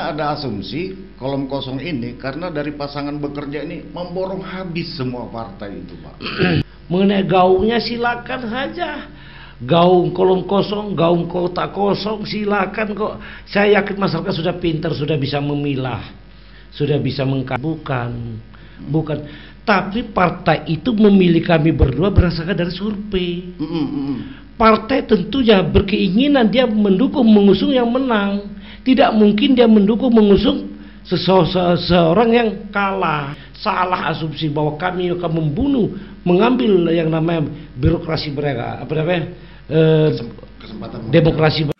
karena ada asumsi kolom kosong ini karena dari pasangan bekerja ini memborong habis semua partai itu pak. Mengenai gaungnya silakan saja. Gaung kolom kosong, gaung kota kosong silakan kok. Saya yakin masyarakat sudah pintar, sudah bisa memilah, sudah bisa mengka bukan, bukan. Tapi partai itu memilih kami berdua berdasarkan dari survei. Mm, mm, mm. Partai tentunya berkeinginan dia mendukung mengusung yang menang. Tidak mungkin dia mendukung mengusung seseorang yang kalah. Salah asumsi bahwa kami akan membunuh, mengambil yang namanya birokrasi mereka, apa namanya? Eh, Kesempatan demokrasi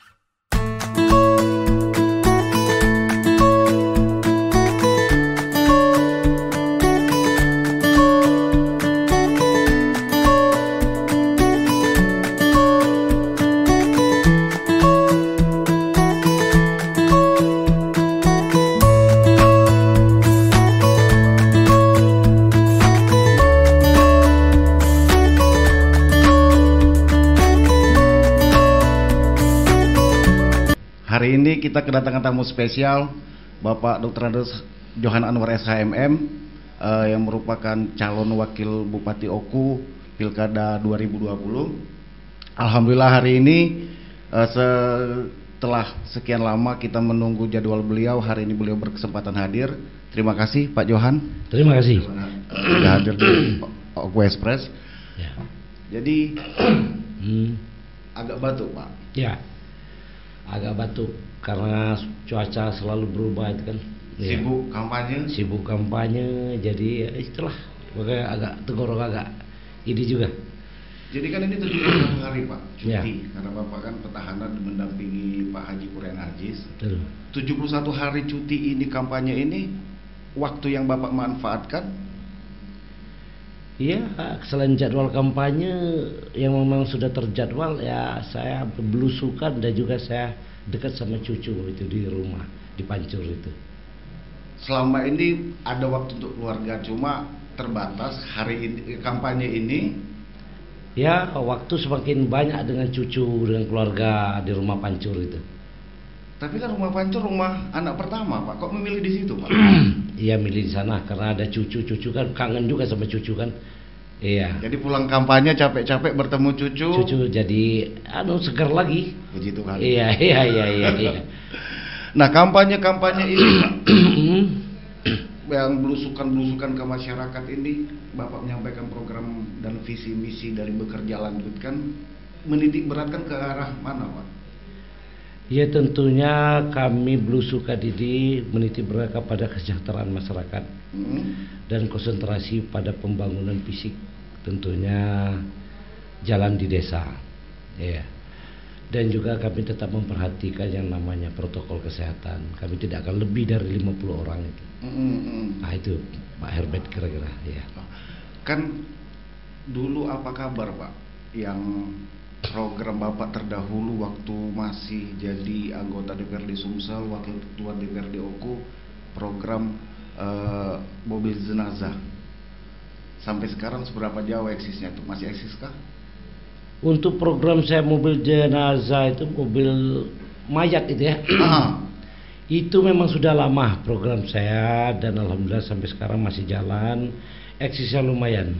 kita kedatangan tamu spesial Bapak Dr. Andes Johan Anwar SHMM eh, yang merupakan calon wakil Bupati Oku Pilkada 2020. Alhamdulillah hari ini eh, setelah sekian lama kita menunggu jadwal beliau, hari ini beliau berkesempatan hadir. Terima kasih Pak Johan Terima kasih. sudah hadir di Oku Express. Ya. Jadi Hmm. agak batuk Pak. Ya. Agak batuk karena cuaca selalu berubah itu kan. Ya. Sibuk kampanye. Sibuk kampanye jadi ya itulah makanya agak tenggorok agak ini juga. Jadi kan ini 71 hari Pak cuti Ya. karena Bapak kan petahana mendampingi Pak Haji Kurian Ajis. Betul. 71 hari cuti ini kampanye ini waktu yang Bapak manfaatkan Iya, selain jadwal kampanye yang memang sudah terjadwal ya saya belusukan dan juga saya dekat sama cucu itu di rumah di Pancur itu. selama ini ada waktu untuk keluarga cuma terbatas hari ini kampanye ini Ya, waktu semakin banyak dengan cucu dengan keluarga di rumah Pancur itu. Tapi kan rumah pancur rumah anak pertama Pak kok memilih di situ Pak Iya milih di sana karena ada cucu-cucu kan kangen juga sama cucu kan. Iya. jadi pulang kampanye capek-capek bertemu cucu Cucu jadi anu segar lagi. begitu kan Iya, iya, iya, iya, iya. nah kampanye-kampanye ini Pak yang belusukan-belusukan ke masyarakat ini Bapak menyampaikan program dan visi misi dari bekerja lanjutkan menitik beratkan ke arah mana Pak? Ya tentunya kami belusukan ini menitip mereka pada kesejahteraan masyarakat Hmm? dan konsentrasi pada pembangunan fisik tentunya jalan di desa. Ya. Dan juga kami tetap memperhatikan yang namanya protokol kesehatan. Kami tidak akan lebih dari 50 orang itu. Hmm. nah itu Pak Herbert kira-kira ya. Kan dulu apa kabar Pak? Yang program Bapak terdahulu waktu masih jadi anggota DPRD Sumsel, wakil ketua DPRD Oku, program eh, mobil jenazah. Sampai sekarang seberapa jauh eksisnya itu? Masih eksis kah? untuk program saya mobil jenazah itu mobil mayat itu ya Itu memang sudah lama program saya dan alhamdulillah sampai sekarang masih jalan. Eksisnya lumayan.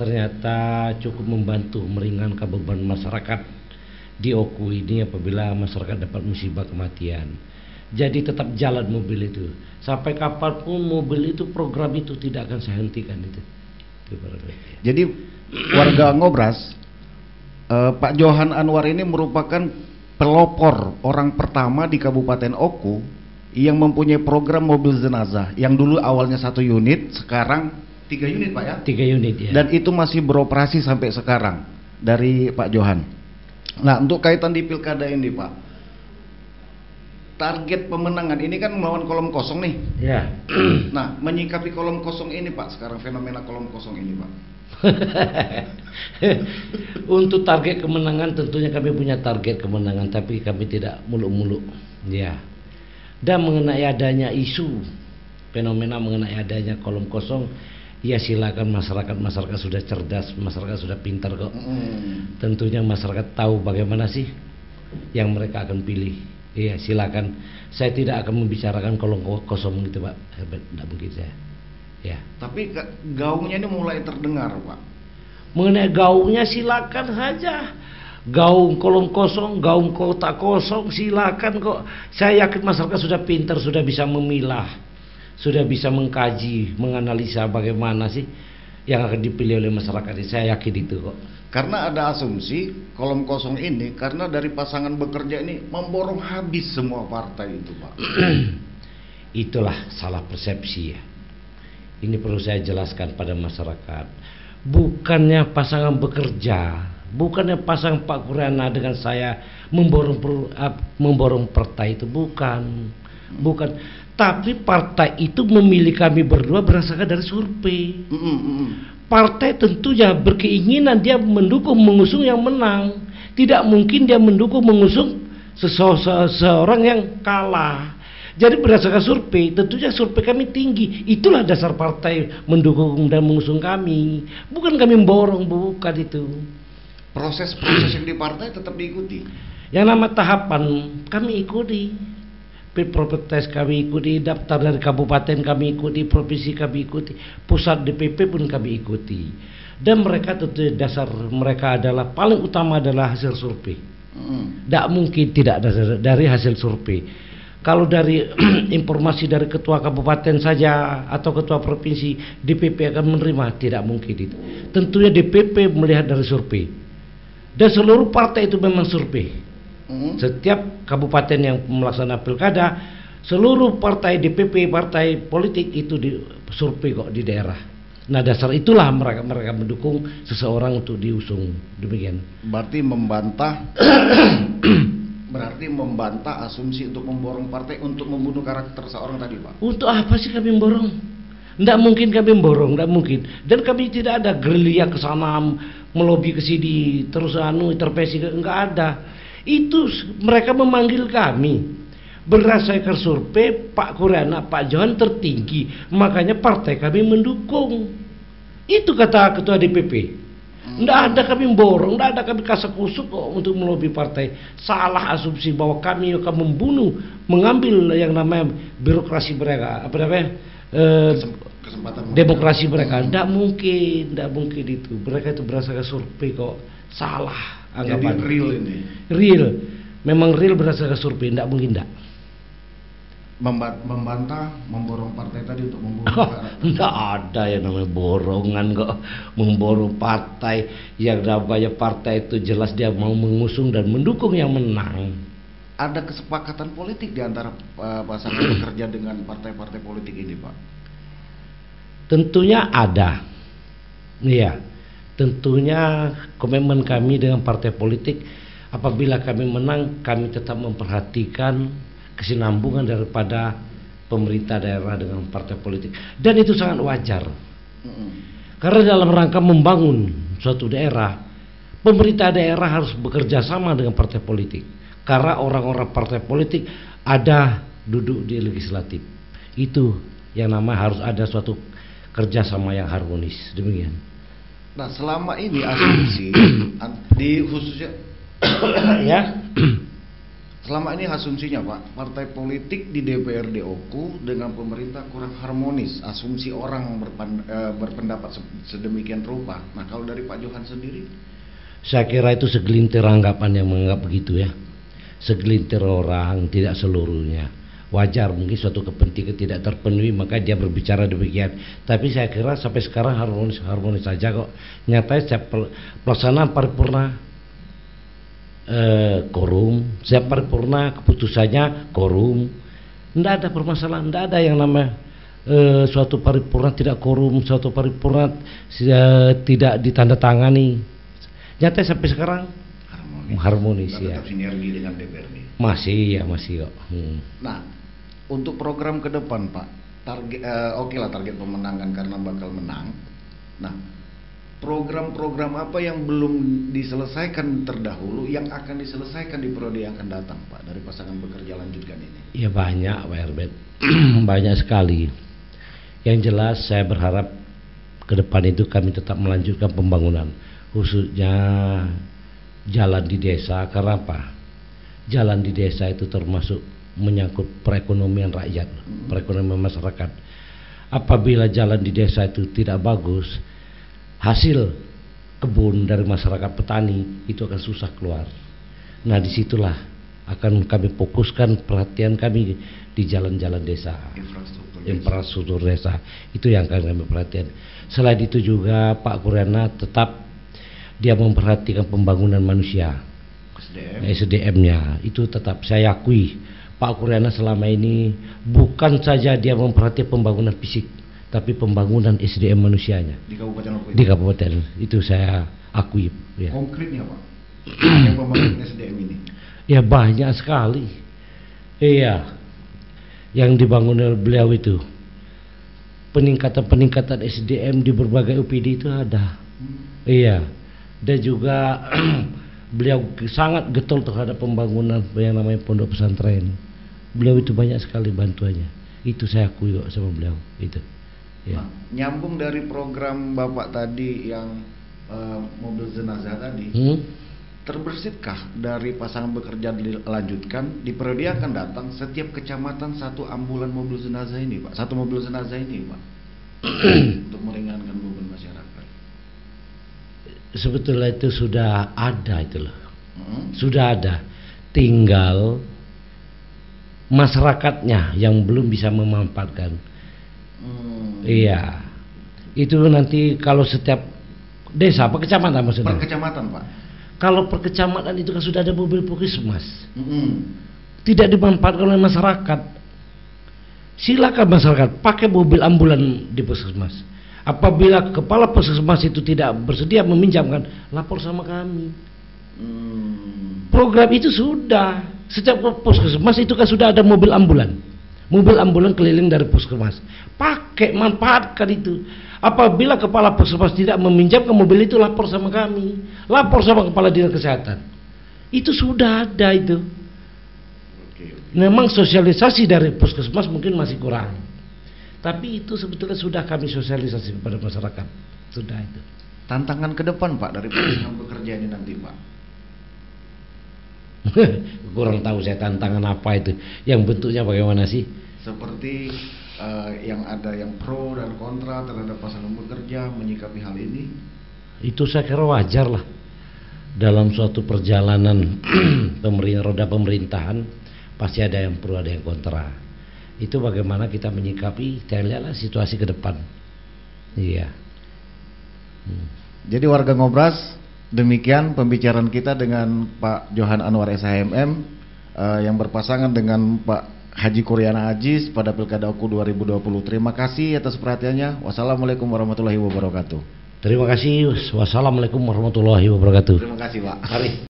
Ternyata cukup membantu meringankan beban masyarakat di Oku ini apabila masyarakat dapat musibah kematian. Jadi tetap jalan mobil itu. Sampai kapan pun mobil itu program itu tidak akan saya hentikan itu. Jadi warga Ngobras, eh, Pak Johan Anwar ini merupakan pelopor orang pertama di Kabupaten Oku yang mempunyai program mobil jenazah yang dulu awalnya satu unit, sekarang tiga unit Pak ya. Tiga unit ya. Dan itu masih beroperasi sampai sekarang dari Pak Johan. Nah untuk kaitan di pilkada ini Pak, target pemenangan ini kan melawan kolom kosong nih. ya. Nah menyikapi kolom kosong ini Pak, sekarang fenomena kolom kosong ini Pak. Untuk target kemenangan tentunya kami punya target kemenangan tapi kami tidak muluk-muluk ya. Dan mengenai adanya isu fenomena mengenai adanya kolom kosong ya silakan masyarakat masyarakat sudah cerdas, masyarakat sudah pintar kok. Mm. Tentunya masyarakat tahu bagaimana sih yang mereka akan pilih. Iya silakan. Saya tidak akan membicarakan kolong kosong gitu Pak. Tidak mungkin saya. Ya. Tapi gaungnya ini mulai terdengar Pak. Mengenai gaungnya silakan saja. Gaung kolong kosong, gaung kota kosong silakan kok. Saya yakin masyarakat sudah pintar, sudah bisa memilah, sudah bisa mengkaji, menganalisa bagaimana sih yang akan dipilih oleh masyarakat ini. Saya yakin itu kok. Karena ada asumsi kolom kosong ini karena dari pasangan bekerja ini memborong habis semua partai itu, Pak. Itulah salah persepsi ya. Ini perlu saya jelaskan pada masyarakat. Bukannya pasangan bekerja, bukannya pasang Pak Kurana dengan saya memborong memborong partai itu bukan. Bukan tapi partai itu memilih kami berdua berdasarkan dari survei. Mm -mm. Partai tentunya berkeinginan dia mendukung mengusung yang menang. Tidak mungkin dia mendukung mengusung seseorang yang kalah. Jadi berdasarkan survei, tentunya survei kami tinggi. Itulah dasar partai mendukung dan mengusung kami. Bukan kami borong, bukan itu. Proses-proses yang di partai tetap diikuti. Yang nama tahapan kami ikuti Propertes kami ikuti, daftar dari kabupaten kami ikuti, provinsi kami ikuti, pusat DPP pun kami ikuti. Dan mereka tentu dasar mereka adalah paling utama adalah hasil survei. Tidak mm. mungkin tidak dari hasil survei. Kalau dari informasi dari ketua kabupaten saja atau ketua provinsi DPP akan menerima tidak mungkin itu. Tentunya DPP melihat dari survei. Dan seluruh partai itu memang survei. Hmm. Setiap kabupaten yang melaksanakan pilkada, seluruh partai DPP, partai politik itu di survei kok di daerah. Nah dasar itulah mereka mereka mendukung seseorang untuk diusung demikian. Berarti membantah berarti membantah asumsi untuk memborong partai untuk membunuh karakter seorang tadi pak. Untuk apa sih kami memborong? Tidak mungkin kami memborong, tidak mungkin. Dan kami tidak ada gerilya ke sana melobi ke sini terus anu intervensi enggak ada itu mereka memanggil kami berdasarkan survei Pak Kurana, Pak Johan tertinggi, makanya partai kami mendukung. Itu kata ketua DPP. Tidak ada kami borong, tidak ada kami kasak kusuk kok untuk melobi partai. Salah asumsi bahwa kami akan membunuh, mengambil yang namanya birokrasi mereka, apa namanya? Eh, kesempatan demokrasi mereka. Tidak mungkin, tidak mungkin itu. Mereka itu berdasarkan survei kok. Salah anggapan. Jadi real ini. Real. Memang real berdasarkan survei, tidak mungkin tidak. Membantah, memborong partai tadi untuk memborong. Tidak ada yang namanya borongan kok, memborong partai. Yang namanya partai itu jelas dia mau mengusung dan mendukung yang menang. Ada kesepakatan politik di antara uh, pasangan bekerja dengan partai-partai politik ini, Pak? Tentunya ada. Iya tentunya komitmen kami dengan partai politik apabila kami menang kami tetap memperhatikan kesinambungan daripada pemerintah daerah dengan partai politik. Dan itu sangat wajar. Karena dalam rangka membangun suatu daerah pemerintah daerah harus bekerja sama dengan partai politik. Karena orang-orang partai politik ada duduk di legislatif. Itu yang nama harus ada suatu kerjasama yang harmonis. Demikian Nah, selama ini asumsi di khususnya ya selama ini asumsinya Pak, partai politik di DPRD OKU dengan pemerintah kurang harmonis. Asumsi orang berpen, e, berpendapat sedemikian rupa. Nah, kalau dari Pak Johan sendiri? Saya kira itu segelintir anggapan yang menganggap begitu ya. Segelintir orang, tidak seluruhnya wajar mungkin suatu kepentingan tidak terpenuhi maka dia berbicara demikian. Tapi saya kira sampai sekarang harmonis harmonis saja kok. Nyatanya setiap pelaksanaan paripurna eh, korum setiap paripurna keputusannya korum tidak ada permasalahan tidak ada yang namanya eh, suatu paripurna tidak korum suatu paripurna eh, tidak ditandatangani. Nyatanya sampai sekarang harmonis, ya sinergi dengan DPRD. Masih ya masih kok. Hmm. nah untuk program ke depan Pak target uh, oke okay lah target pemenangan karena bakal menang. Nah program-program apa yang belum diselesaikan terdahulu yang akan diselesaikan di periode yang akan datang Pak dari pasangan bekerja lanjutkan ini? Ya banyak Pak Herbert. Banyak sekali. Yang jelas saya berharap ke depan itu kami tetap melanjutkan pembangunan khususnya jalan di desa karena apa jalan di desa itu termasuk menyangkut perekonomian rakyat, perekonomian masyarakat. Apabila jalan di desa itu tidak bagus, hasil kebun dari masyarakat petani itu akan susah keluar. Nah di situlah akan kami fokuskan perhatian kami di jalan-jalan desa, Infrastruktur. infrastruktur desa itu yang akan kami perhatian. Selain itu juga Pak Kuriana tetap dia memperhatikan pembangunan manusia. SDM. SDM-nya itu tetap saya akui Pak Kuriana selama ini bukan saja dia memperhatikan pembangunan fisik tapi pembangunan SDM manusianya di Kabupaten Lombok. di kabupaten itu saya akui ya. Konkretnya Pak, yang pembangunan SDM ini. Ya banyak sekali. Iya. Yang dibangun oleh beliau itu. Peningkatan-peningkatan SDM di berbagai UPD itu ada. Iya. Dan juga beliau sangat getol terhadap pembangunan yang namanya pondok pesantren. Beliau itu banyak sekali bantuannya. Itu saya akui kok sama beliau. Itu. Ya. Nah, nyambung dari program Bapak tadi yang eh, mobil jenazah tadi, Hmm? terbersitkah dari pasangan bekerja dilanjutkan di periode yang akan datang setiap kecamatan satu ambulan mobil jenazah ini Pak, satu mobil jenazah ini Pak, untuk meringankan. Sebetulnya itu sudah ada itu loh. Hmm? Sudah ada. Tinggal masyarakatnya yang belum bisa memanfaatkan. Hmm. Iya. Itu nanti kalau setiap desa apa kecamatan maksudnya? Per kecamatan Pak. Kalau per kecamatan itu kan sudah ada mobil puskesmas. Hmm. Tidak dimanfaatkan oleh masyarakat. Silakan masyarakat pakai mobil ambulan di puskesmas. Apabila kepala puskesmas itu tidak bersedia meminjamkan, lapor sama kami. Hmm. Program itu sudah setiap puskesmas itu kan sudah ada mobil ambulan. Mobil ambulan keliling dari puskesmas. Pakai manfaatkan itu. Apabila kepala puskesmas tidak meminjamkan mobil itu lapor sama kami. Lapor sama kepala dinas kesehatan. Itu sudah ada itu. Memang sosialisasi dari puskesmas mungkin masih kurang. Tapi itu sebetulnya sudah kami sosialisasi kepada masyarakat. Sudah itu. Tantangan ke depan Pak dari pasangan bekerja ini nanti Pak. kurang tahu saya tantangan apa itu. Yang bentuknya bagaimana sih? Seperti eh, yang ada yang pro dan kontra terhadap pasangan bekerja menyikapi hal ini. itu saya kira wajar lah dalam suatu perjalanan pemerintah roda pemerintahan pasti ada yang pro ada yang kontra itu bagaimana kita menyikapi kita lihatlah situasi ke depan iya Hmm. Jadi warga Ngobras, demikian pembicaraan kita dengan Pak Johan Anwar SHMM eh, yang berpasangan dengan Pak Haji Kuryana Ajis pada Pilkada Oku 2020. Terima kasih atas perhatiannya. Wassalamualaikum warahmatullahi wabarakatuh. terima kasih wassalamualaikum warahmatullahi wabarakatuh Terima kasih Pak. Mari.